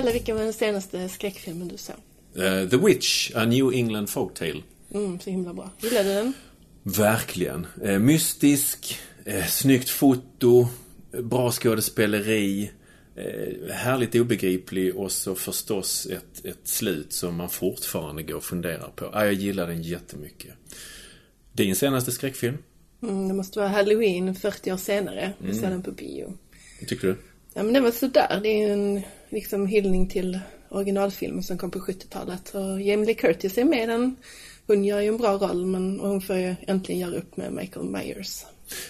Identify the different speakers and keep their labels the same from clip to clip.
Speaker 1: Pelle, vilken var den senaste skräckfilmen du såg?
Speaker 2: Uh, The Witch, A New England Folktale.
Speaker 1: Mm, så himla bra. Gillade du den?
Speaker 2: Verkligen. Eh, mystisk, eh, snyggt foto, bra skådespeleri, härligt obegriplig och så förstås ett, ett slut som man fortfarande går och funderar på. Ah, jag gillar den jättemycket. Din senaste skräckfilm?
Speaker 1: Mm, det måste vara Halloween 40 år senare. Vi såg den på bio.
Speaker 2: Tyckte du?
Speaker 1: Ja, men det var sådär. Det är ju en liksom hyllning till originalfilmen som kom på 70-talet. Och Jamie Lee Curtis är med den. Hon gör ju en bra roll, men hon får ju äntligen göra upp med Michael Myers.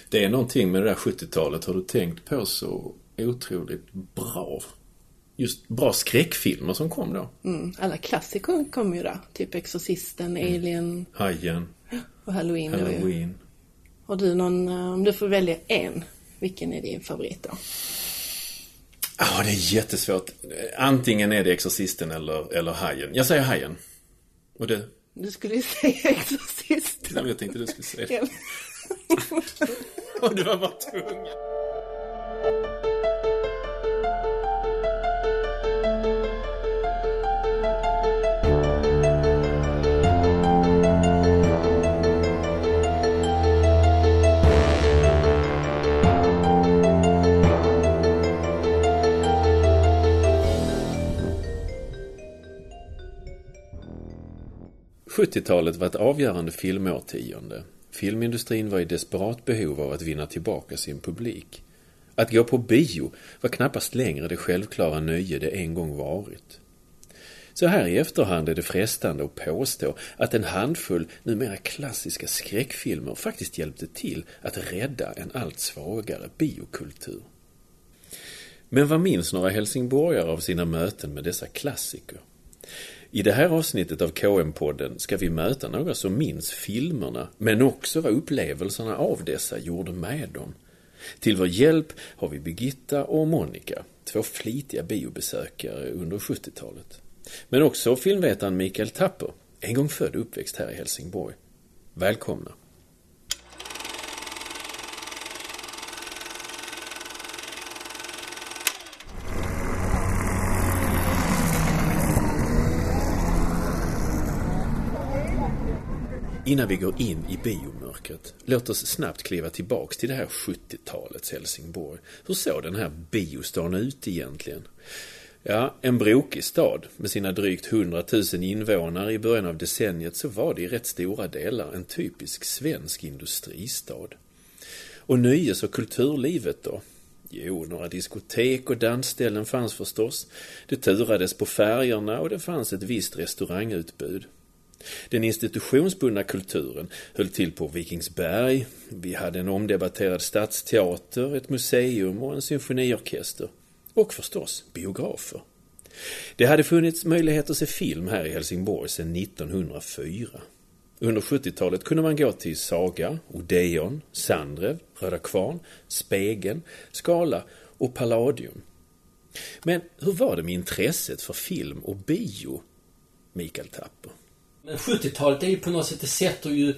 Speaker 2: Det är någonting med det där 70-talet. Har du tänkt på så otroligt bra? Just bra skräckfilmer som kom då.
Speaker 1: Mm, alla klassiker kom ju där. Typ Exorcisten, Alien
Speaker 2: Hajen,
Speaker 1: och Halloween. då.
Speaker 2: Halloween.
Speaker 1: Har du någon, eh, om du får välja en, vilken är din favorit då?
Speaker 2: Ja, det är jättesvårt. Antingen är det Exorcisten eller, eller Hajen. Jag säger Hajen. Och det...
Speaker 1: Du skulle ju säga Exorcisten.
Speaker 2: Nej, jag tänkte du skulle säga det. Och du var bara tvungen. 70-talet var ett avgörande filmårtionde. Filmindustrin var i desperat behov av att vinna tillbaka sin publik. Att gå på bio var knappast längre det självklara nöje det en gång varit. Så här i efterhand är det frestande att påstå att en handfull numera klassiska skräckfilmer faktiskt hjälpte till att rädda en allt svagare biokultur. Men vad minns några helsingborgare av sina möten med dessa klassiker? I det här avsnittet av KM-podden ska vi möta några som minns filmerna, men också vad upplevelserna av dessa gjorde med dem. Till vår hjälp har vi Birgitta och Monica, två flitiga biobesökare under 70-talet. Men också filmvetaren Mikael Tapper, en gång född och uppväxt här i Helsingborg. Välkomna! Innan vi går in i biomörkret, låt oss snabbt kliva tillbaks till det här 70-talets Helsingborg. Hur såg den här biostan ut egentligen? Ja, en brokig stad med sina drygt 100 000 invånare i början av decenniet så var det i rätt stora delar en typisk svensk industristad. Och nöjes och kulturlivet då? Jo, några diskotek och dansställen fanns förstås. Det turades på färgerna och det fanns ett visst restaurangutbud. Den institutionsbundna kulturen höll till på Vikingsberg. Vi hade en omdebatterad stadsteater, ett museum och en symfoniorkester. Och förstås biografer. Det hade funnits möjlighet att se film här i Helsingborg sedan 1904. Under 70-talet kunde man gå till Saga, Odeon, Sandrev, Röda Kvarn, Spegeln, Skala och Palladium. Men hur var det med intresset för film och bio, Mikael Tapper?
Speaker 3: Men 70-talet är ju på något sätt, det sätter ju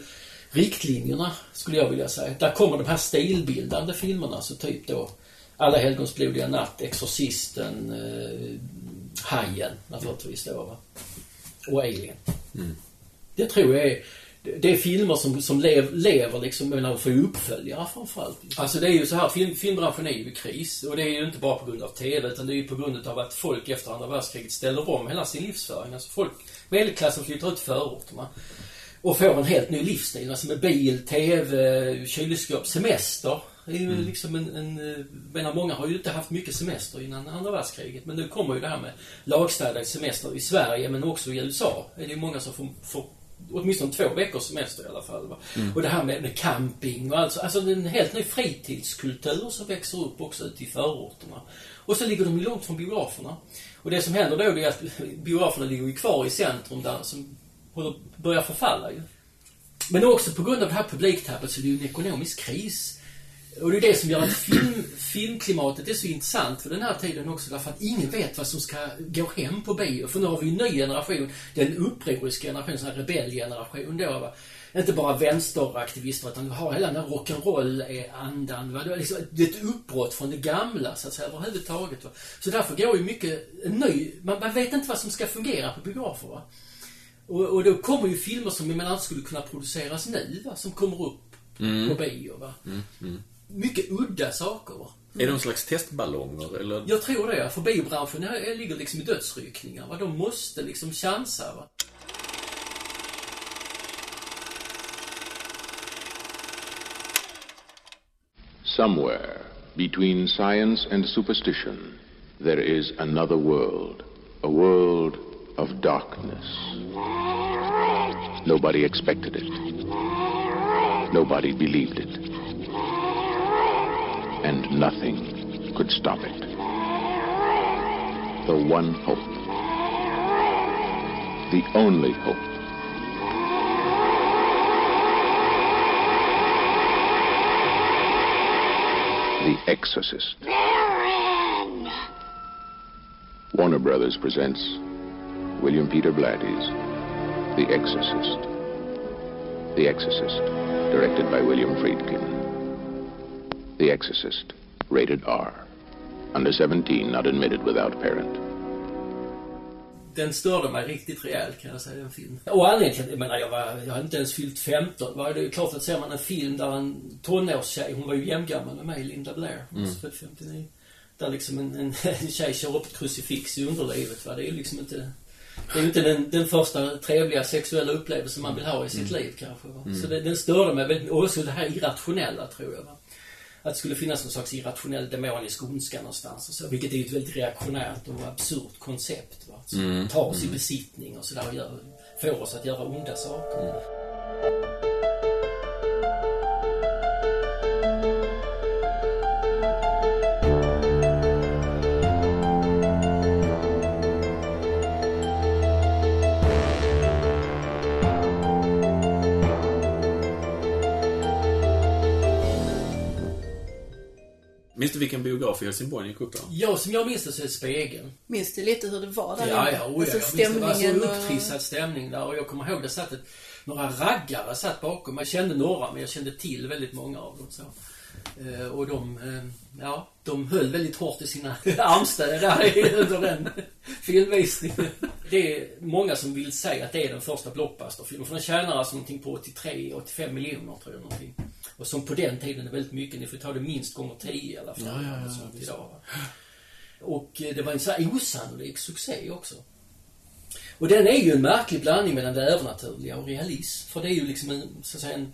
Speaker 3: riktlinjerna, skulle jag vilja säga. Där kommer de här stilbildande filmerna, så typ då Alla helgons blodiga natt, Exorcisten, eh, Hajen naturligtvis då va. Och Alien.
Speaker 2: Mm.
Speaker 3: Det tror jag är det är filmer som, som lev, lever liksom, men de får uppföljare framförallt. Alltså det är ju så här, film, filmbranschen är ju i kris. Och det är ju inte bara på grund av TV, utan det är ju på grund av att folk efter andra världskriget ställer om hela sin livsföring. Alltså folk, medelklassen flyttar ut förorterna. Och får en helt ny livsstil. Alltså med bil, TV, kylskåp, semester. Det är ju
Speaker 2: Mm.
Speaker 3: liksom en, en... eh, menar, många har ju inte haft mycket semester innan andra världskriget. Men nu kommer ju det här med lagstadgad semester i Sverige, men också i USA. Är det ju många som får, får åtminstone två veckors semester i alla fall. Va? Och det här med, med camping och alltså, alltså är en helt ny fritidskultur som växer upp också ute i förorterna. Och så ligger de långt från biograferna. Och det som händer då är att biograferna ligger ju kvar i centrum där som börjar förfalla ju. Men också på grund av det här publiktappet så är det ju en ekonomisk kris. Och det är det som gör att film, filmklimatet är så intressant för den här tiden också därför att ingen vet vad som ska gå hem på bio. För nu har vi en ny generation, den upproriska generationen, sån här rebellgeneration då va inte bara vänsteraktivister utan du har hela den här rock'n'roll-andan. Det är liksom det är ett uppbrott från det gamla så att säga överhuvudtaget. Va? Så därför går ju mycket en ny... Man, man vet inte vad som ska fungera på biografer. Va? Och, och då kommer ju filmer som menar inte skulle kunna produceras nu va? Som kommer upp på bio. Va? Mycket udda saker. Va?
Speaker 2: Är det någon slags testballonger eller?
Speaker 3: Jag tror det. För biobranschen ligger liksom i dödsryckningar. Va? De måste liksom chansa. Va?
Speaker 4: Somewhere between science and superstition, there is another world. A world of darkness. Nobody expected it. Nobody believed it. And nothing could stop it. The one hope. The only hope. The Exorcist. Warner Brothers presents William Peter Blatty's The Exorcist. The Exorcist, directed by William Friedkin. The Exorcist, rated R. Under 17, not admitted without parent.
Speaker 3: Den störde mig riktigt rejält kan jag säga, den filmen. Och anledningen till att, jag menar, jag, var, jag hade inte ens fyllt 15. Va? Det är klart att ser man en film där en tonårstjej, hon var ju jämngammal med mig, Linda Blair, hon är född 59. Där liksom en, en, en tjej kör upp ett krucifix i underlivet. Va? Det är ju liksom inte... Det är ju inte den, den första trevliga sexuella upplevelsen man vill ha i sitt liv kanske. Va? Så det, den störde mig väldigt Och också det här irrationella tror jag. Va? Att det skulle finnas någon slags irrationell demonisk ondska någonstans och så. Vilket är ju ett väldigt reaktionärt och absurt koncept. Va? Som tar oss i besittning och sådär och gör, får oss att göra onda saker.
Speaker 2: Minns vilken biograf i Helsingborg ni gick upp på?
Speaker 3: Ja, som jag minns det så är det Spegeln.
Speaker 1: Minns du lite hur det var där
Speaker 3: Ja, ja, oh, ja.
Speaker 1: Alltså
Speaker 3: Jag minns det var så
Speaker 1: stämningen och...
Speaker 3: upptrissad stämning där och jag kommer ihåg det satt ett, några raggare satt bakom. Jag kände några men jag kände till väldigt många av dem. Så. Eh, och de, eh, ja, de höll väldigt hårt i sina armstöd där i- under den filmvisningen. Det är många som vill säga att det är den första blockbusterfilmen. För den tjänar alltså någonting på 83-85 miljoner tror jag någonting. Och som på den tiden är väldigt mycket. Ni får ta det minst gånger 10 i alla fall.
Speaker 2: Ja, ja, ja,
Speaker 3: och sånt idag? Och eh, det var en så här osannolik succé också. Och den är ju en märklig blandning mellan det övernaturliga och realism. För det är ju liksom en, så att säga, en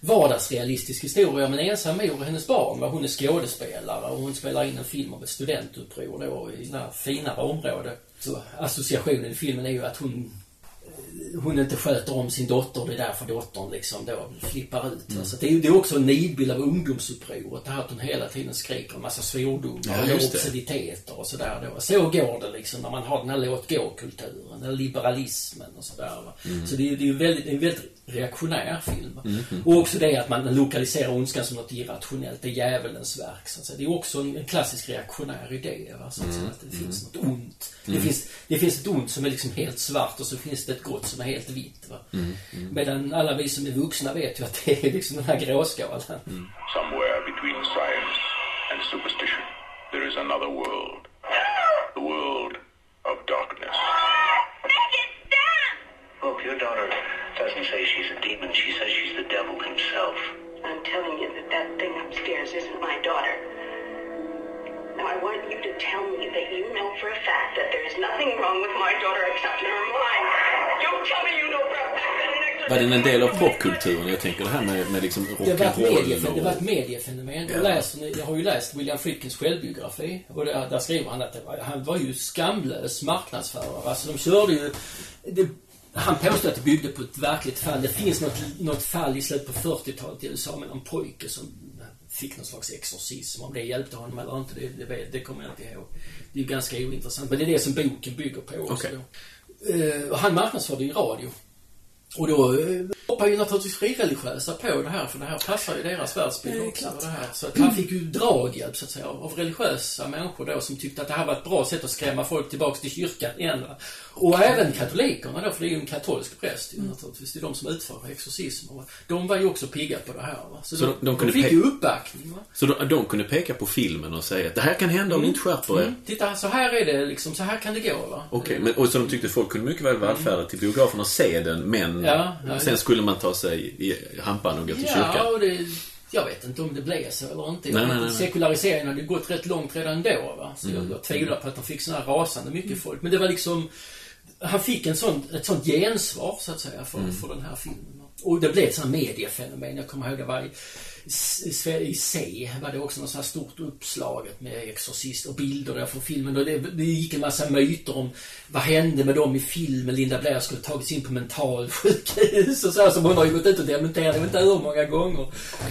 Speaker 3: vardagsrealistisk historia om en ensam mor och hennes barn. Va? Hon är skådespelare och hon spelar in en film om ett studentuppror då i det här finare området. Så associationen i filmen är ju att hon hon inte sköter om sin dotter. Det är därför dottern liksom då flippar ut.
Speaker 2: Mm.
Speaker 3: Alltså det, är, det är också en nidbild av ungdomsupproret. Det här att hon hela tiden skriker en massa svordomar
Speaker 2: Ja,
Speaker 3: och obsceniteter och sådär då. Så går det liksom när man har den här låt gå-kulturen. Den liberalismen och sådär.
Speaker 2: Mm.
Speaker 3: Så det är det är väldigt, är en väldigt reaktionär film. Va? Och också det att man lokaliserar ondskan som något irrationellt. Det är djävulens verk. Så att säga. Det är också en, en klassisk reaktionär idé. Va? Så att, säga, att det finns något ont. Det, finns, det finns ett ont som är liksom helt svart och så finns det ett gott som är helt vitt. Va? Medan alla vi som är vuxna vet ju att det är liksom den här gråskalan.
Speaker 4: Somewhere between science and superstition, there is another world. The world of darkness.
Speaker 5: Look, your daughter doesn't say she's a demon. She says she's the devil himself.
Speaker 6: I'm telling you that that thing upstairs isn't my daughter. Now, I want you to tell me that you know for a fact that there is nothing wrong with my daughter except her mind. Don't tell me you know for a fact that.
Speaker 2: Var den en del av popkulturen? Jag tänker det här med, med liksom rock'n'roll
Speaker 3: det var ett mediefenomen.
Speaker 2: Ja.
Speaker 3: Jag, läser, jag har ju läst William Friedkins självbiografi. Och där, där skriver han att det var, han var ju skamlös marknadsförare. Alltså de körde ju... Det, han påstår att det byggde på ett verkligt fall. Det finns något, något fall i slutet på 40-talet i USA med någon pojke som fick någon slags exorcism. Om det hjälpte honom eller inte, det, det, vet- det kommer jag inte ihåg. Det är ju ganska ointressant. Men det är det som boken bygger på också. Då. Eh, han marknadsförde i radio. Och då eh, hoppar ju naturligtvis frireligiösa på det här för det här passar ju deras världsbild också. Det här. Så att han fick ju draghjälp så att säga av religiösa människor då som tyckte att det här var ett bra sätt att skrämma folk tillbaks till kyrkan igen. va. Och även katolikerna då, för det är ju en katolsk präst
Speaker 1: Mm.
Speaker 3: naturligtvis. Det är de som utför exorcismer. va. De var ju också pigga på det här. Va? Så,
Speaker 2: Så
Speaker 3: de,
Speaker 2: de- de
Speaker 3: fick ju uppbackning. Va?
Speaker 2: Så de, de kunde peka på filmen och säga att det här kan hända om ni inte skärper er.
Speaker 3: Mm. Titta, så här är det liksom. Så här kan det gå.
Speaker 2: Okej, men och så de tyckte folk kunde mycket väl vallfärda till biografen och se den, men
Speaker 3: Ja, ja,
Speaker 2: sen skulle man ta sig i hampan och gå till
Speaker 3: Ja,
Speaker 2: kyrkan.
Speaker 3: och det, jag vet inte om det blev så eller inte.
Speaker 2: Nej, nej, nej.
Speaker 3: Sekulariseringen hade gått rätt långt redan då. Va? Så
Speaker 2: Mm.
Speaker 3: jag, jag tvivlar på att de fick här rasande mycket folk. Men det var liksom... Han fick en sån, ett sånt gensvar, så att säga, för,
Speaker 2: Mm.
Speaker 3: för den här filmen. Och det blev ett sånt mediefenomen. Jag kommer ihåg det var i, i, C var det också något sånt här stort uppslaget med Exorcist och bilder där från filmen. Och det, det gick en massa myter om vad hände med dem i filmen. Linda Blair skulle tagits in på mentalsjukhus och så här, som hon har ju gått ut och dementerat, jag vet inte hur många gånger.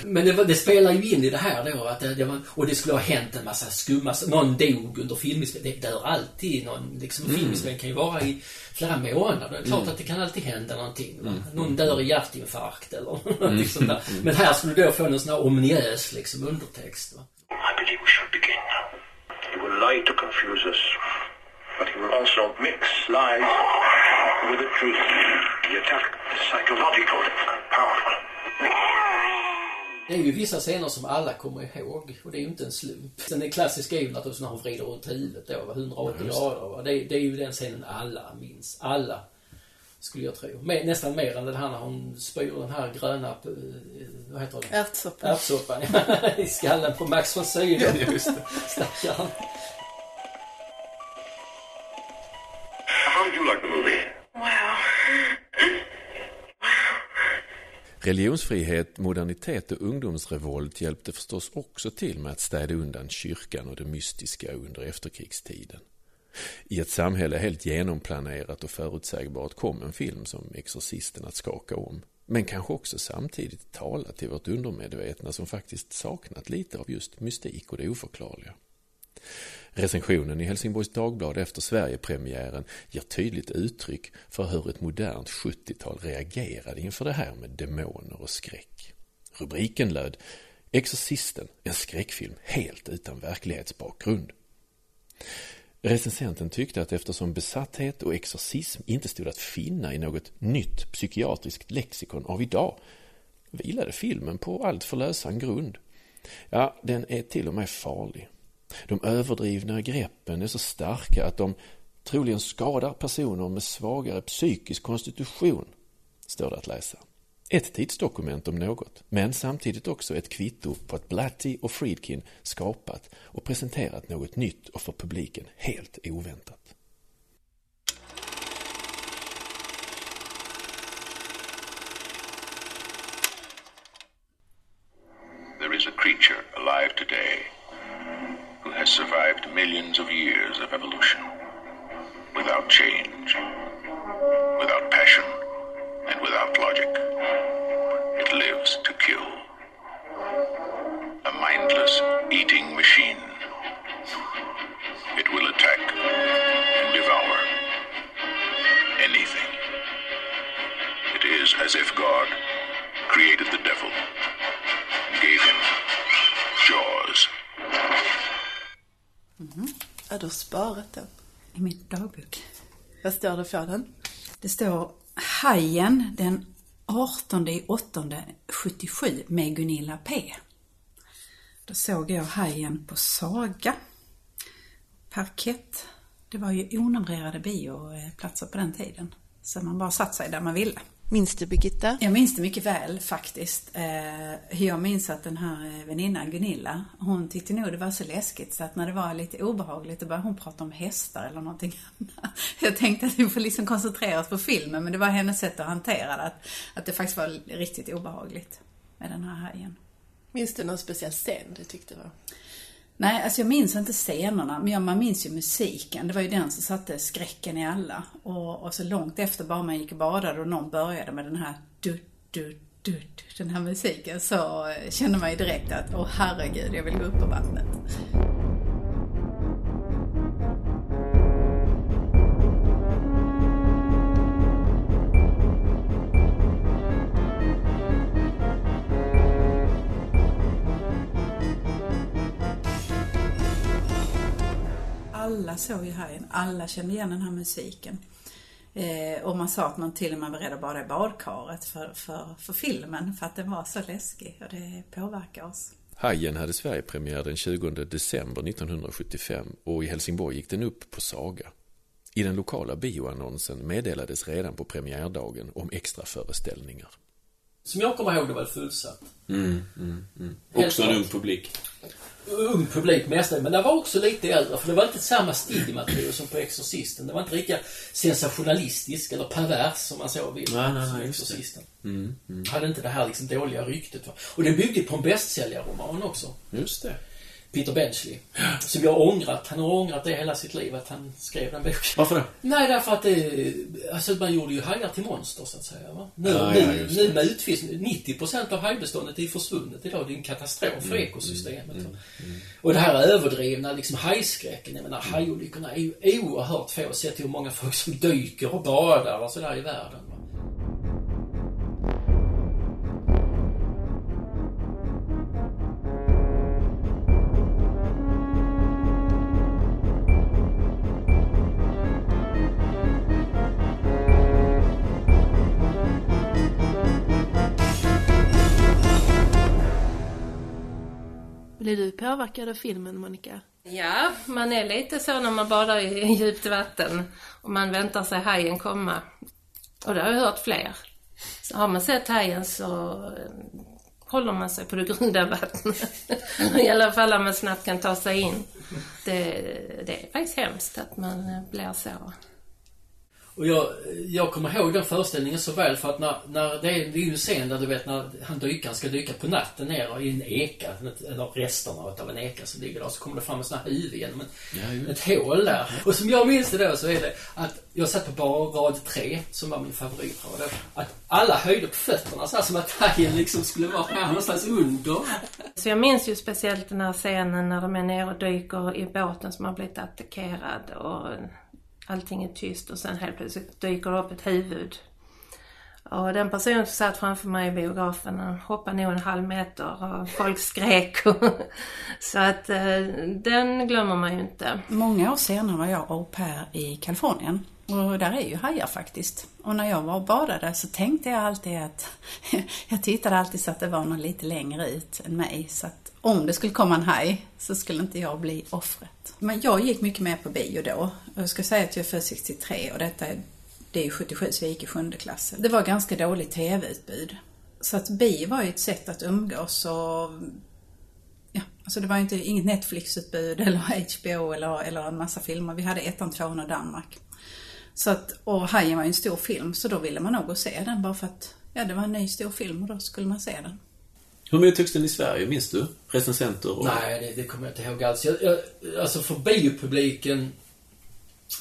Speaker 3: Men det, det spelar ju in i det här då att det, det var, och det skulle ha hänt en massa skumma, någon dog under filminspelningen. Det dör alltid någon, liksom
Speaker 2: Mm.
Speaker 3: filminspelning kan ju vara i flera månader. Det är klart att det kan alltid hända någonting.
Speaker 2: Mm.
Speaker 3: Någon dör i hjärtinfarkt eller någonting sånt där. Men här skulle du då få en sån här ominös liksom undertext. Va?
Speaker 5: I believe we should begin. He will lie to confuse us, but he will also mix lies with the truth. The attack is psychological and powerful.
Speaker 3: Det är ju vissa scener som alla kommer ihåg och det är ju inte en slump. Sen den klassiska är ju naturligtvis när hon vrider runt huvudet då, va, 180 grader. Va? Det, det är ju den scenen alla minns. Alla. Skulle jag tro. Mer, nästan mer än den här när hon spyr den här gröna, eh, vad heter det?
Speaker 1: Ärtsoppa.
Speaker 3: Ärtsoppan i skallen på Max von Sydow. Stackaren.
Speaker 5: How did you like the movie?
Speaker 2: Religionsfrihet, modernitet och ungdomsrevolt hjälpte förstås också till med att städa undan kyrkan och det mystiska under efterkrigstiden. I ett samhälle helt genomplanerat och förutsägbart kom en film som Exorcisten att skaka om. Men kanske också samtidigt tala till vårt undermedvetna som faktiskt saknat lite av just mystik och det oförklarliga. Recensionen i Helsingborgs Dagblad efter Sverigepremiären ger tydligt uttryck för hur ett modernt 70-tal reagerade inför det här med demoner och skräck. Rubriken löd Exorcisten, en skräckfilm helt utan verklighetsbakgrund. Recensenten tyckte att eftersom besatthet och exorcism inte stod att finna i något nytt psykiatriskt lexikon av idag vilade filmen på allt för lösan grund. Ja, den är till och med farlig. De överdrivna greppen är så starka att de troligen skadar personer med svagare psykisk konstitution, står det att läsa. Ett tidsdokument om något, men samtidigt också ett kvitto på att Blatty och Friedkin skapat och presenterat något nytt och för publiken helt oväntat.
Speaker 4: Of years of evolution
Speaker 1: Vad står det för den?
Speaker 7: Det står Hajen den 18 i 8 77 med Gunilla P. Då såg jag Hajen på Saga. Parkett. Det var ju onumrerade bioplatser på den tiden. Så man bara satt sig där man ville.
Speaker 1: Minns du Birgitta?
Speaker 7: Jag minns det mycket väl faktiskt. Eh, Jag minns att den här eh, väninnan Gunilla, hon tyckte nog det var så läskigt så att när det var lite obehagligt då började hon prata om hästar eller någonting annat. Jag tänkte att vi får liksom koncentrera oss på filmen men det var hennes sätt att hantera det. Att, att det faktiskt var riktigt obehagligt med den här hajen.
Speaker 1: Minns du någon speciell scen du tyckte var?
Speaker 7: Nej, alltså jag minns inte scenerna, men man minns ju musiken. Det var ju den som satte skräcken i alla. Och, och så långt efter bara man gick och badade och någon började med den här du, du, du, den här musiken så eh, kände man ju direkt att åh herregud, jag vill gå upp på vattnet. Alla såg ju Hajen. Alla kände igen den här musiken. Eh, och man sa att man till och med var rädd att bada i badkaret för, för, för filmen, för att den var så läskig och det påverkar oss.
Speaker 2: Hajen hade Sverigepremiär den 20 december 1975 och i Helsingborg gick den upp på Saga. I den lokala bioannonsen meddelades redan på premiärdagen om extra föreställningar.
Speaker 3: Som jag kommer ihåg det var det fullsatt.
Speaker 2: Mm, mm, mm. Också en ung publik.
Speaker 3: ung publik mestadels, men det var också lite äldre för det var inte samma stigma som på Exorcisten. Det var inte lika sensationalistisk eller pervers som man så vill.
Speaker 2: Nej, nej,
Speaker 3: som
Speaker 2: nej.
Speaker 3: Exorcisten.
Speaker 2: Mm, mm.
Speaker 3: Hade inte det här liksom dåliga ryktet. Va? Och det byggde på en bästsäljarroman också.
Speaker 2: Just det.
Speaker 3: Peter Benchley. Som jag har ångrat. Han har ångrat det hela sitt liv att han skrev den boken.
Speaker 2: Varför det?
Speaker 3: Nej, därför att det... Alltså man gjorde ju hajar till monster så att säga. Va? Nu,
Speaker 2: Ja, ja,
Speaker 3: nu, nu med utfiskning. 90% av hajbeståndet är försvunnet idag. Det är en katastrof
Speaker 2: Mm,
Speaker 3: för ekosystemet. va? Och det här överdrivna liksom hajskräcken. Jag menar hajolyckorna är ju oerhört få sett till hur många folk som dyker och badar och sådär i världen. Va?
Speaker 1: Blir du påverkad av filmen, Monica?
Speaker 8: Ja, man är lite så när man badar i djupt vatten och man väntar sig hajen komma. Och det har jag hört fler. Så har man sett hajen så eh, håller man sig på det grunda vattnet. I alla fall om man snabbt kan ta sig in. Det, det är faktiskt hemskt att man eh, blir så.
Speaker 3: Och jag, jag kommer ihåg den föreställningen så väl för att när, när det, är, det är ju en scen där du vet när han dykaren ska dyka på natten ner i en eka, eller resterna av en eka som ligger där, så kommer det fram en sån här huvud genom ett, ett hål där. Och som jag minns det då så är det att jag satt på bara rad tre, som var min favoritrad då, att alla höjde på fötterna så här som att hajen liksom skulle vara här någonstans under.
Speaker 8: Så jag minns ju speciellt den här scenen när de är nere och dyker i båten som har blivit attackerad och allting är tyst och sen helt plötsligt dyker det upp ett huvud. Och den personen som satt framför mig i biografen han hoppade nog en halv meter och folk skrek. så att eh, den glömmer man ju inte.
Speaker 7: Många år senare var jag au pair i Kalifornien. Och där är ju hajar faktiskt. Och när jag var och badade så tänkte jag alltid att jag tittade alltid så att det var någon lite längre ut än mig. Så att om det skulle komma en haj så skulle inte jag bli offret. Men jag gick mycket mer på bio då. Jag ska säga att jag är född 63 och detta är, det är 77 så jag gick i sjunde klass. Det var ganska dåligt TV-utbud. Så att bio var ju ett sätt att umgås och Ja, alltså det var ju inte, inget Netflix-utbud eller HBO eller, eller en massa filmer. Vi hade ettan, tvåan och Danmark. Så att, och Hajen var ju en stor film så då ville man nog gå och se den bara för att ja, det var en ny stor film och då skulle man se den.
Speaker 2: Hur mottogs den i Sverige, minns du? Recensenter och...
Speaker 3: Nej, det, det kommer jag inte ihåg alls. Jag, jag, alltså för biopubliken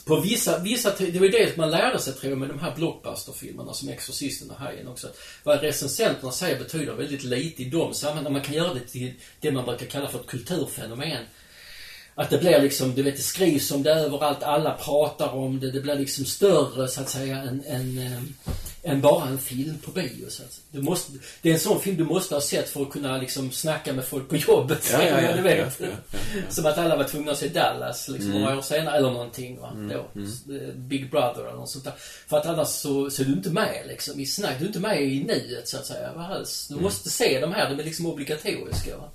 Speaker 3: på vissa, vissa, det var ju det man lärde sig tror jag med de här blockbusterfilmerna som Exorcisten och Hajen också. Att vad recensenterna säger betyder väldigt lite i de sammanhangen. Man kan göra det till det man brukar kalla för ett kulturfenomen. Att det blir liksom, du vet det skrivs om det överallt, alla pratar om det. Det blir liksom större så att säga än, än, ehm, än, bara en film på bio. Så att, du måste, det är en sån film du måste ha sett för att kunna liksom snacka med folk på jobbet.
Speaker 2: Ja, ja, ja,
Speaker 3: du vet.
Speaker 2: ja, ja.
Speaker 3: Som att alla var tvungna att se Dallas liksom
Speaker 2: Mm.
Speaker 3: några år senare eller någonting va. Då. Eh, Big Brother eller något sånt där. För att annars så, så är du inte med liksom i snack. Du är inte med i nuet så att säga. Va? Du måste se de här, de är liksom obligatoriska. Va?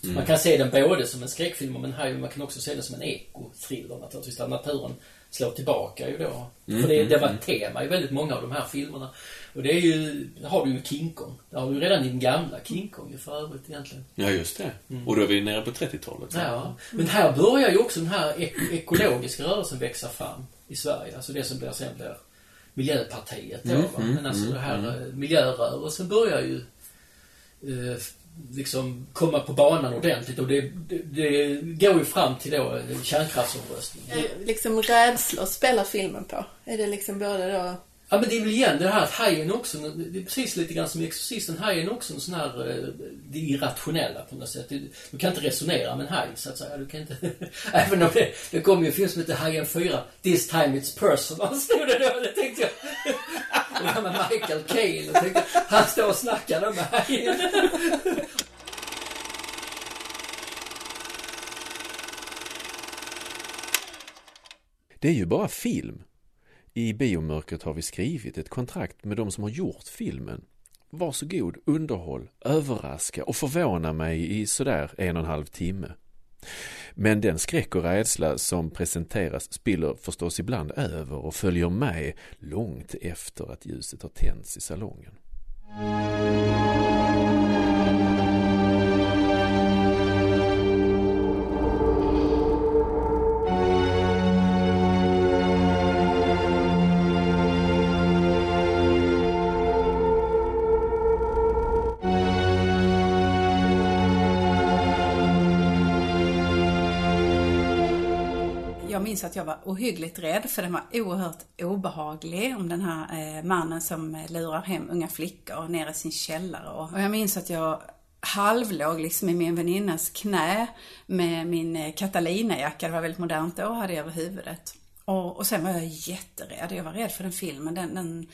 Speaker 3: Man kan se den både som en skräckfilm om en haj, men man kan också se den som en ekothriller naturligtvis. Där naturen slår tillbaka ju då. För det, det var ett tema i väldigt många av de här filmerna. Och det är ju, det har du ju King Kong. Det har du ju redan i den gamla King Kong ju för övrigt egentligen.
Speaker 2: Ja, just det. Och då är vi nere på 30-talet.
Speaker 3: Ja, men här börjar ju också den här ek- ekologiska rörelsen växa fram i Sverige. Alltså det som blir sen blir Miljöpartiet då, va? Men alltså det här eh, miljörörelsen börjar ju eh, liksom komma på banan ordentligt och det, det, det går ju fram till då eh, kärnkraftsomröstningen.
Speaker 1: Eh, Liksom rädslor spelar filmen på. Är det liksom både då...
Speaker 3: Ja men det är väl igen det här att hajen också, det är precis lite grann som i Exorcisten, hajen också en sån här, eh, det irrationella på något sätt. Du, du kan inte resonera med en haj så att säga. Du kan inte, även om det, det kom ju en film som heter Hajen 4, This time it's personal, stod det då. Det tänkte jag. Det var med Michael Caine och tänkte, han står och snackar med mig.
Speaker 2: Det är ju bara film. I biomörkret har vi skrivit ett kontrakt med de som har gjort filmen. Varsågod, underhåll, överraska och förvåna mig i sådär en och en halv timme. Men den skräck och rädsla som presenteras spiller förstås ibland över och följer med långt efter att ljuset har tänts i salongen.
Speaker 7: Jag var ohyggligt rädd för den var oerhört obehaglig om den här eh, mannen som eh, lurar hem unga flickor ner i sin källare. Och jag minns att jag halvlåg liksom i min väninnas knä med min eh, Catalina-jacka, det var väldigt modernt då, hade jag över huvudet. Och, och sen var jag jätterädd, jag var rädd för den filmen. Den, den,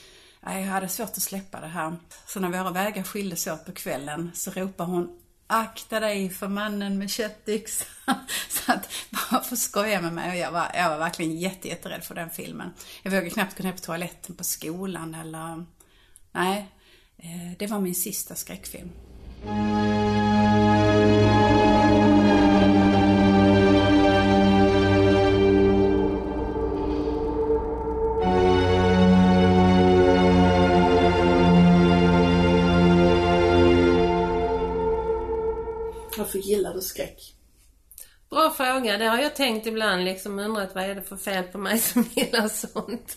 Speaker 7: jag hade svårt att släppa det här. Så när våra vägar skildes åt på kvällen så ropade hon Akta dig för mannen med köttyxan. Så att, bara för att skoja med mig. Och jag var, jag var verkligen jätte, jätterädd för den filmen. Jag vågade knappt gå ner på toaletten på skolan eller... Nej, eh, det var min sista skräckfilm.
Speaker 1: Skräck?
Speaker 8: Bra fråga. Det har jag tänkt ibland. Liksom undrat vad är det för fel på mig som gillar sånt.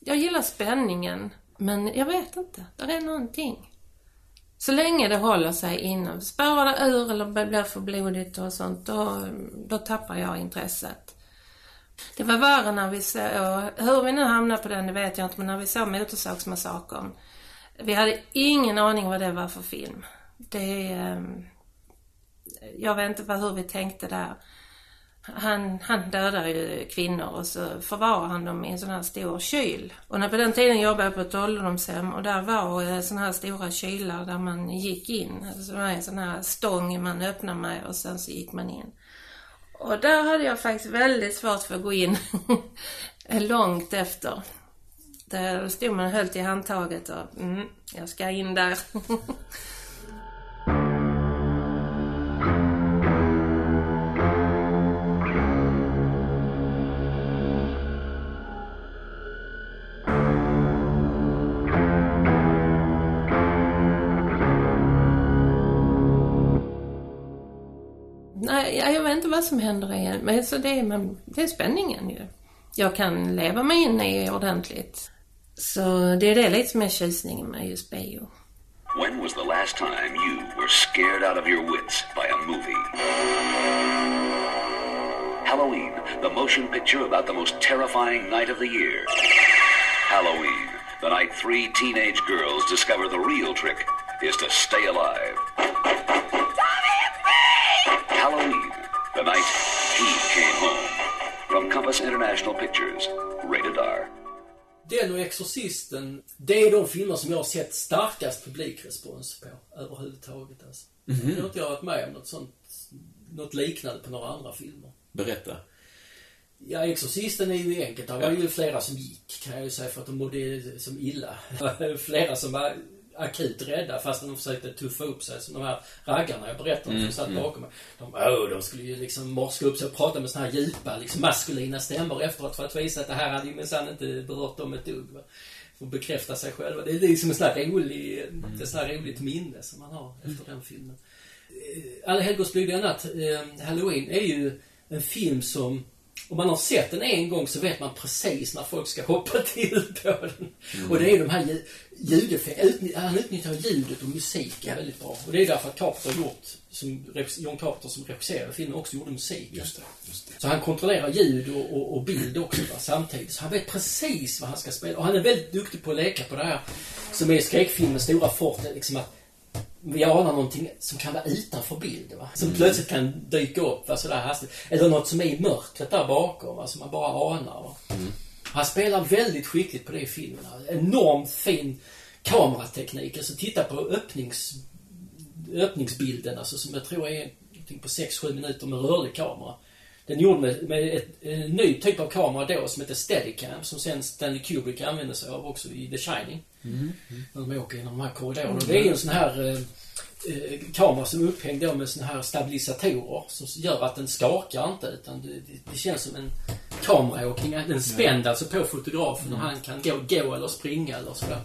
Speaker 8: Jag gillar spänningen. Men jag vet inte. Det är någonting. Så länge det håller sig inom. Spårar det ur eller blir för blodigt och sånt, då, då tappar jag intresset. Det var värre när vi såg, hur vi nu hamnade på den det vet jag inte, men när vi såg Motorsågsmassakern. Vi hade ingen aning vad det var för film. Det... Ehm, jag vet inte vad, hur vi tänkte där. Han, han dödar ju kvinnor och så förvarar han dem i en sån här stor kyl. Och när på den tiden jobbade jag på ett ålderdomshem och där var såna här stora kylar där man gick in. Alltså det var en sån här stång man öppnade med och sen så gick man in. Och där hade jag faktiskt väldigt svårt för att gå in långt efter. Där stod man och höll i handtaget och mm, jag ska in där. vad som händer igen. Men så det, är, man, det är spänningen ju. Jag kan leva mig in i ordentligt. Så det är det lite som är tjusningen med just bio.
Speaker 9: When was the last time you were scared out of your wits by a movie? Halloween, the motion picture about the most terrifying night of the year. Halloween, the night three teenage girls discover the real trick is to stay alive. Tommy, it's me! Halloween, the night he came home. From Compass International Pictures, rated R.
Speaker 3: Den och Exorcisten, det är de filmer som jag har sett starkast publikrespons på överhuvudtaget. Alltså.
Speaker 2: Mhm.
Speaker 3: Jag har inte varit med om något sånt, något liknande på några andra filmer.
Speaker 2: Berätta.
Speaker 3: Ja, Exorcisten är ju enkelt. Det var ju flera som gick, kan jag ju säga, för att de mådde som illa. flera som var akut rädda fast de försökte tuffa upp sig. Som de här raggarna jag berättade om
Speaker 2: Mm,
Speaker 3: som satt
Speaker 2: mm.
Speaker 3: bakom mig. De, oh, de skulle ju liksom morska upp sig och prata med såna här djupa, liksom maskulina stämmor efteråt för att visa att det här hade ju minsann inte berört dem ett dugg. Va? För att bekräfta sig själva. Det är liksom en sån här rolig, ett sån här roligt minne som man har efter den filmen. Eh, Alla helgons blodiga natt, eh, Halloween, är ju en film som om man har sett den en gång så vet man precis när folk ska hoppa till på den.
Speaker 2: Mm.
Speaker 3: Och det är de här ljud- ljudeffekterna. Han utnyttjar ljudet och musiken väldigt bra. Och det är därför att Carpenter gjort, som, John Carpenter som regisserade filmen också gjorde musik.
Speaker 2: Just det, just det.
Speaker 3: Så han kontrollerar ljud och, och, och bild också va, samtidigt. Så han vet precis vad han ska spela. Och han är väldigt duktig på att leka på det här som är skräckfilmens stora forte. Liksom att vi anar någonting som kan vara utanför bild. Va? Som plötsligt kan dyka upp va, sådär hastigt. Eller något som är i mörkret där bakom, va, som man bara anar. Va? Han spelar väldigt skickligt på det i filmen. Enormt fin kamerateknik. Alltså titta på öppnings, öppningsbilden alltså, som jag tror är någonting på 6-7 minuter med rörlig kamera. Den gjord med, med ett, en ny typ av kamera då som heter Steadicam som sen Stanley Kubrick använde sig av också i The Shining. När de åker genom de här korridorerna. Det är ju en sån här eh, eh, kamera som är upphängd då med såna här stabilisatorer som gör att den skakar inte utan det, det, det känns som en kameraåkning. Den är spänd alltså på fotografen och han kan gå, gå eller springa eller sådär.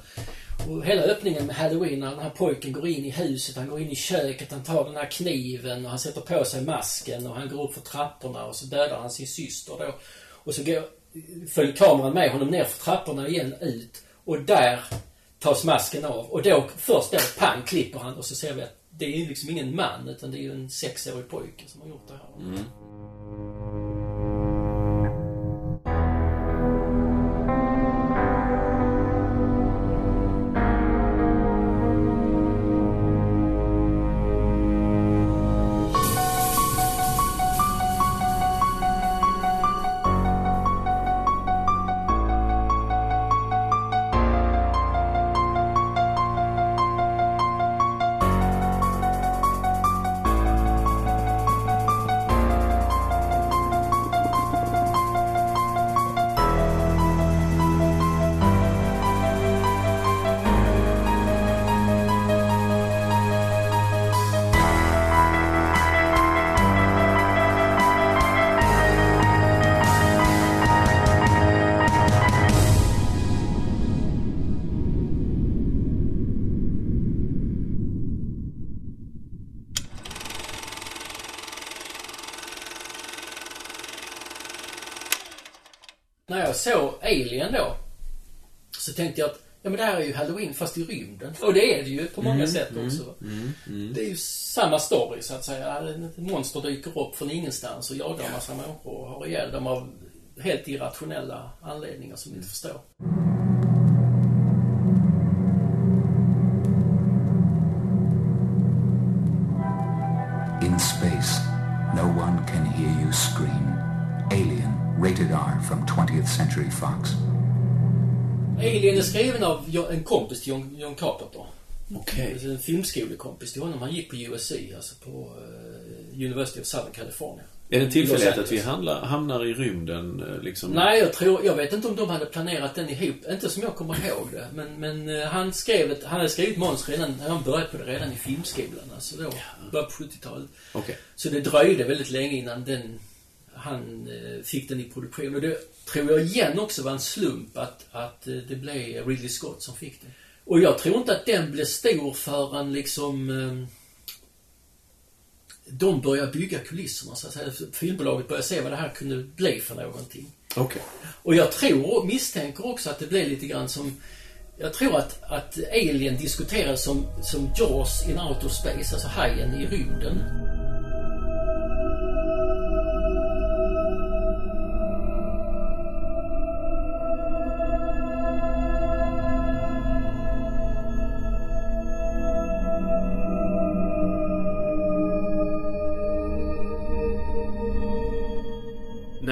Speaker 3: Och hela öppningen med Halloween när den här pojken går in i huset, han går in i köket, han tar den här kniven och han sätter på sig masken och han går upp för trapporna och så dödar han sin syster då. Och så går, följer kameran med honom ner för trapporna igen ut och där tas masken av. Och då, först då, pang, klipper han och så ser vi att det är ju liksom ingen man utan det är ju en sexårig pojke som har gjort det här. Mm. Fast i rymden. Och det är det ju på många sätt också. Det är ju samma story så att säga. Ett monster dyker upp från ingenstans och jagar en massa människor och har ihjäl dem av helt irrationella anledningar som vi inte förstår.
Speaker 10: In space, no one can hear you scream. Alien, rated R from 20th Century Fox.
Speaker 3: Alien är skriven av en kompis till John, John Carpenter.
Speaker 2: Okej.
Speaker 3: En filmskolekompis till honom. Han gick på USC, alltså på eh, University of Southern California.
Speaker 2: Är det
Speaker 3: Los
Speaker 2: att vi handlar, hamnar i rymden eh, liksom?
Speaker 3: Nej, jag tror, jag vet inte om de hade planerat den ihop. Inte som jag kommer ihåg det. Men, men eh, han skrev ett, han hade skrivit manus redan, han började på det redan i filmskolan. Alltså då, början på 70-talet.
Speaker 2: Okej.
Speaker 3: Så det dröjde väldigt länge innan den, han eh, fick den i produktion. Och det tror jag igen också var en slump att, att eh, det blev Ridley Scott som fick den. Och jag tror inte att den blev stor förrän liksom eh, de började bygga kulisserna så att säga. Filmbolaget började se vad det här kunde bli för någonting.
Speaker 2: Okej.
Speaker 3: Och jag tror och misstänker också att det blev lite grann som jag tror att, att Alien diskuterades som, som Jaws in outer space, alltså hajen i rymden.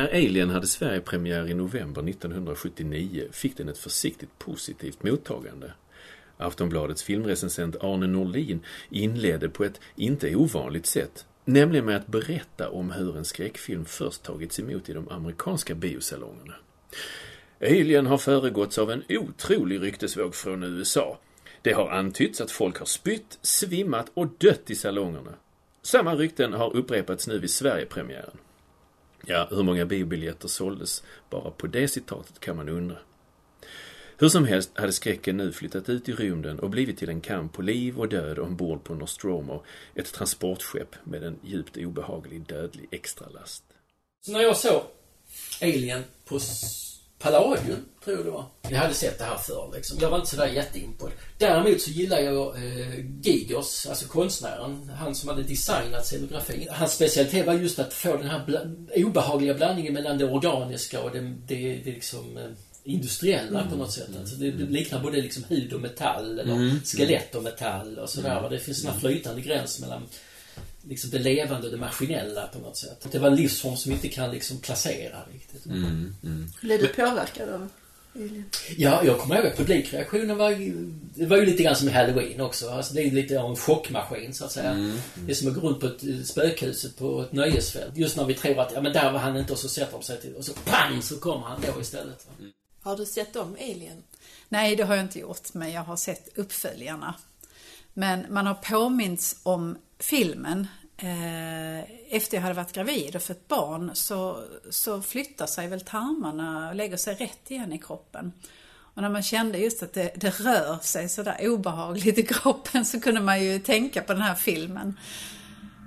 Speaker 2: När Alien hade Sverigepremiär i november 1979 fick den ett försiktigt positivt mottagande. Aftonbladets filmrecensent Arne Norlin inledde på ett inte ovanligt sätt, nämligen med att berätta om hur en skräckfilm först tagits emot i de amerikanska biosalongerna. Alien har föregåtts av en otrolig ryktesvåg från USA. Det har antytts att folk har spytt, svimmat och dött i salongerna. Samma rykten har upprepats nu vid Sverigepremiären. Ja, hur många biobiljetter såldes bara på det citatet kan man undra. Hur som helst hade skräcken nu flyttat ut i rymden och blivit till en kamp på liv och död ombord på Nostromo, ett transportskepp med en djupt obehaglig dödlig extralast.
Speaker 3: Så när jag såg Alien på Palladium, tror jag det var. Jag hade sett det här förr liksom. Jag var inte sådär jätteimpad. Däremot så gillar jag eh, Gigos, alltså konstnären. Han som hade designat scenografin. Hans specialitet var just att få den här bla- obehagliga blandningen mellan det organiska och det, det, det liksom eh, industriella på något sätt. Alltså det, det liknar både liksom hud och metall eller skelett och metall och sådär. va. Det finns en här flytande gräns mellan liksom det levande och det maskinella på något sätt. Det var en livsform som vi inte kan liksom placera riktigt.
Speaker 1: Blev du påverkad av?
Speaker 3: Ja, jag kommer ihåg att publikreaktionen var ju, det var ju lite grann som i Halloween också. Alltså det är lite av en chockmaskin så att säga. Det är som att gå runt på ett eh, spökhuset på ett nöjesfält. Just när vi tror att, ja men där var han inte och så sätter de sig till och så pang så kommer han då istället. Va?
Speaker 1: Har du sett om Alien?
Speaker 7: Nej, det har jag inte gjort, men jag har sett uppföljarna. Men man har påmints om filmen. Eh, efter jag hade varit gravid och fött barn så, så flyttar sig väl tarmarna och lägger sig rätt igen i kroppen. Och när man kände just att det, det rör sig sådär obehagligt i kroppen så kunde man ju tänka på den här filmen.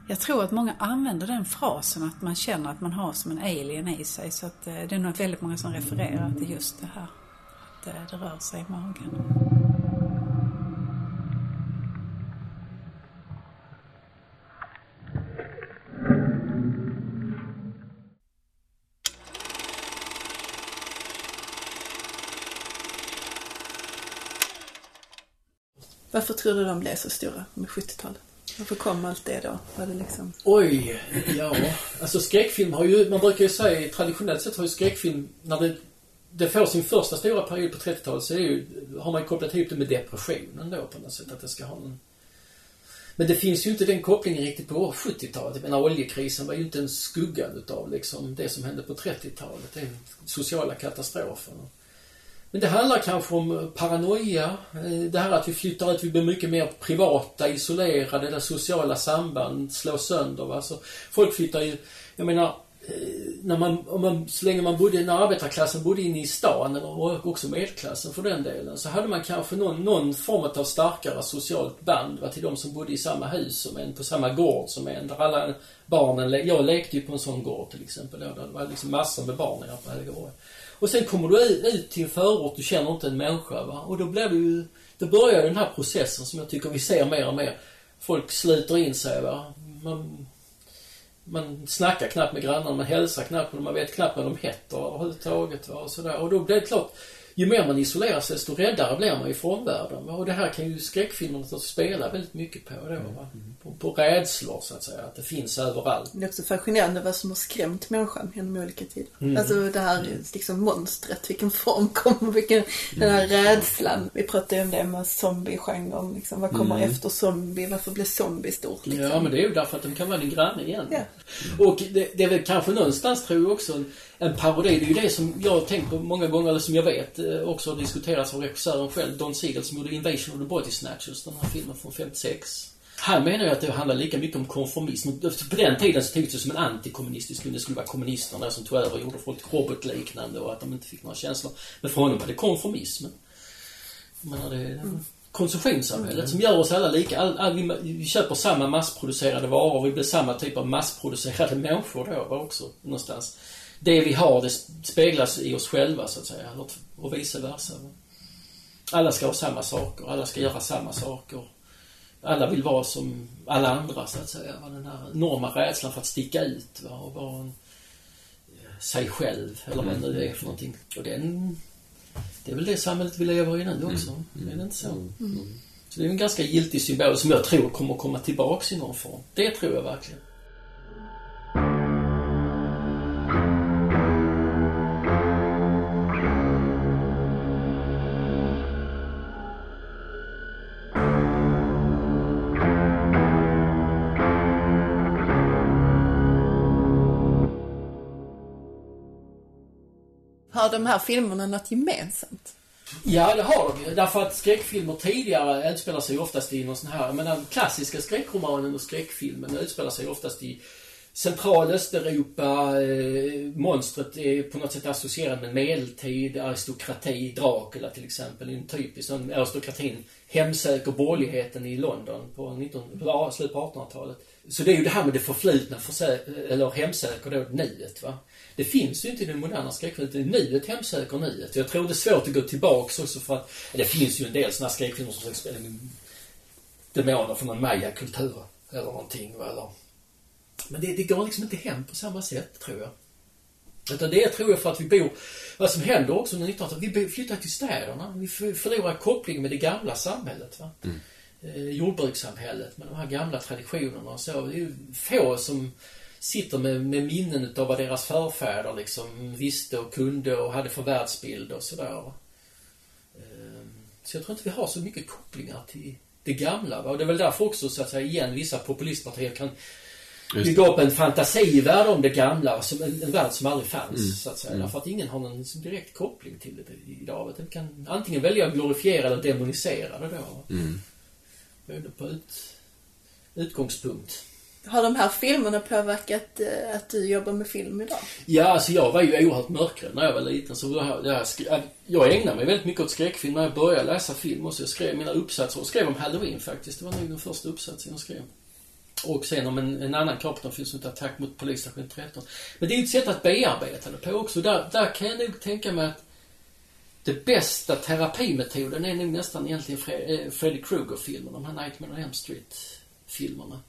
Speaker 7: Jag tror att många använder den frasen att man känner att man har som en alien i sig. Så att eh, det är nog väldigt många som refererar till just det här. Att eh, det rör sig i magen.
Speaker 1: Varför tror du de blev så stora med 70-talet? Varför kom allt det då? Var det liksom...
Speaker 3: Oj, ja. Alltså skräckfilm har ju, man brukar ju säga traditionellt sett har ju skräckfilm, när det, det får sin första stora period på 30-talet så är ju, har man ju kopplat ihop det med depressionen då på något sätt. Att det ska ha en... Men det finns ju inte den kopplingen riktigt på 70-talet. Jag menar oljekrisen var ju inte en skugga utav liksom det som hände på 30-talet. Den sociala katastrofen. Men det handlar kanske om eh, paranoia. Eh, det här att vi flyttar ut, vi blir mycket mer privata, isolerade, där sociala samband slås sönder. Va? Så folk flyttar ju, jag menar, Eh, när man, om man, så länge man bodde, när arbetarklassen bodde inne i stan, och också medelklassen för den delen, så hade man kanske någon, någon form av starkare socialt band va, till de som bodde i samma hus som en, på samma gård som en. Där alla barnen, jag lekte ju på en sån gård till exempel. Då, där det var liksom massor med barn nere på Helgeborg. Och sen kommer du ut, ut till en förort, du känner inte en människa va. Och då blir det ju, då börjar den här processen som jag tycker vi ser mer och mer. Folk sluter in sig va. Man, man snackar knappt med grannarna, man hälsar knappt och man vet knappt vad de heter överhuvudtaget. Och, sådär. och då blir det klart, ju mer man isolerar sig desto räddare blir man ju omvärlden. Va? Och det här kan ju skräckfilmerna spela väldigt mycket på då. Va? På, på rädslor så att säga, att det finns överallt.
Speaker 1: Det är också fascinerande vad som har skrämt människan genom olika tider.
Speaker 3: Mm.
Speaker 1: Alltså det här liksom monstret, vilken form kommer, vilken, den här rädslan. Vi pratade ju om det med zombie-genren, liksom. Vad kommer
Speaker 3: Mm.
Speaker 1: efter zombie? Varför blir zombie stort? Liksom?
Speaker 3: Ja, men det är ju därför att de kan vara din granne igen.
Speaker 1: Ja.
Speaker 3: Och det, det är väl kanske någonstans, tror jag också, en, parodi. Det är ju det som jag har tänkt på många gånger, eller som jag vet eh, också har diskuterats av regissören själv, Don Siegel, som gjorde Invasion of the Body Snatchers, den här filmen från 56. Han menar ju att det handlar lika mycket om konformism. På den tiden så togs det som en antikommunistisk film. Det skulle vara kommunisterna som tog över och gjorde folk robotliknande och att de inte fick några känslor. Men för honom var det konformismen. Menar, det är konsumtionssamhället som gör oss alla lika. All, all, vi, vi köper samma massproducerade varor. Vi blir samma typ av massproducerade människor då också någonstans. Det vi har det speglas i oss själva så att säga. Och vice versa. Alla ska ha samma saker. Alla ska göra samma saker. Alla vill vara som alla andra så att säga. Den här enorma rädslan för att sticka ut va, och vara en, eh, sig själv eller vad det nu är för någonting. Och den, det är väl det samhället vi lever i nu också. Är det inte så? Så det är en ganska giltig symbol som jag tror kommer komma tillbaks i någon form. Det tror jag verkligen.
Speaker 1: Har de här filmerna något gemensamt?
Speaker 3: Ja, det har de ju. Därför att skräckfilmer tidigare utspelar sig oftast i någon sån här... Men den klassiska skräckromanen och skräckfilmen utspelar sig oftast i Central Östeuropa. Eh, monstret är på något sätt associerat med medeltid, aristokrati, Dracula till exempel. är En typisk sån aristokratin hemsöker borgerligheten i London på 19, slutet på 1800-talet. Så det är ju det här med det förflutna, försö- eller hemsöker då nuet. Va? Det finns ju inte i den moderna skräckfilmen. Nuet hemsöker nuet. Jag tror det är svårt att gå tillbaks också för att... Det finns ju en del såna skräckfilmer som försöker spela demoner från någon mayakultur eller någonting. Va? Eller... Men det, det går liksom inte hem på samma sätt, tror jag. Utan det tror jag, för att vi bor... Vad som händer också under 1900-talet, vi flyttar till städerna. Vi förlorar kopplingen med det gamla samhället. Va? Eh, jordbrukssamhället med de här gamla traditionerna och så. Det är ju få som, sitter med, med minnen utav vad deras förfäder liksom visste och kunde och hade för världsbild och sådär. Ehm, Så jag tror inte vi har så mycket kopplingar till det gamla. Va? Och det är väl därför också så att säga igen vissa populistpartier kan
Speaker 2: Just
Speaker 3: bygga upp en fantasivärld om det gamla, som en, en värld som aldrig fanns.
Speaker 2: Mm.
Speaker 3: Så att säga.
Speaker 2: Mm.
Speaker 3: Därför att ingen har någon liksom direkt koppling till det idag. Utan vi kan antingen välja att glorifiera eller demonisera det då.
Speaker 2: Mm.
Speaker 3: Beroende på ut, utgångspunkt.
Speaker 1: Har de här filmerna påverkat eh, att du jobbar med film idag?
Speaker 3: Ja, alltså jag var ju oerhört mörkrädd när jag var liten. Så jag, jag, jag ägnade mig väldigt mycket åt skräckfilm när jag började läsa film. Och så jag skrev mina uppsatser och skrev om Halloween faktiskt. Det var nog den första uppsatsen jag skrev. Och sen om en, en annan Carpenterfilm som heter Attack mot polisstation 13. Men det är ju ett sätt att bearbeta det på också. Där, där kan jag nog tänka mig att det bästa terapimetoden är nog nästan egentligen Fre- eh, Freddy Krueger-filmerna, de här Nightmare on Elm Street-filmerna.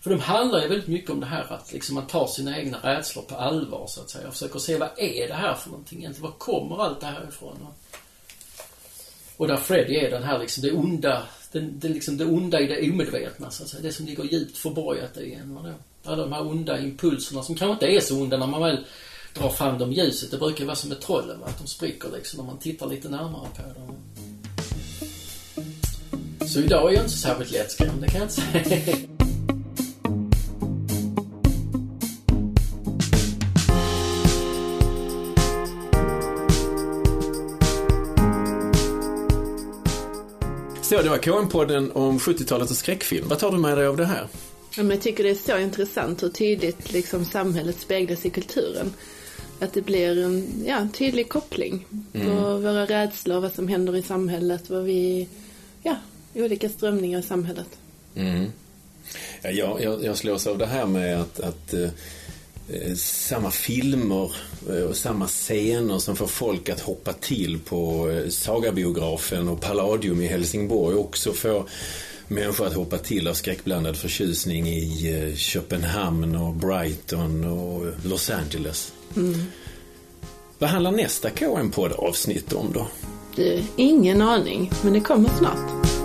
Speaker 3: För de handlar ju väldigt mycket om det här att liksom man tar sina egna rädslor på allvar så att säga. Och försöker se vad är det här för någonting egentligen? Var kommer allt det här ifrån? Och där Freddy är den här liksom det onda, det, det, liksom det onda i det omedvetna så att säga. Det som ligger djupt förborgat i en. Alla de här onda impulserna som kanske inte är så onda när man väl drar fram dem i ljuset. Det brukar ju vara som med trollen, att de spricker liksom när man tittar lite närmare på dem. Så idag är jag inte så särskilt lättskrämd, det kan jag inte säga.
Speaker 2: Så, det var KM-podden om 70-talet och skräckfilm. Vad tar du med dig av det här?
Speaker 1: Ja, men jag tycker det är så intressant hur tydligt liksom samhället speglas i kulturen. Att det blir en, ja, tydlig koppling på
Speaker 2: Mm.
Speaker 1: våra rädslor, vad som händer i samhället, vad vi, ja, olika strömningar i samhället.
Speaker 2: Mm. Ja, jag, jag, jag slås av det här med att, att eh, samma filmer eh, och samma scener som får folk att hoppa till på eh, Sagabiografen och Palladium i Helsingborg också får människor att hoppa till av skräckblandad förtjusning i eh, Köpenhamn och Brighton och Los Angeles.
Speaker 1: Mm.
Speaker 2: Vad handlar nästa KM-podd avsnitt om då?
Speaker 1: Du, ingen aning, men det kommer snart.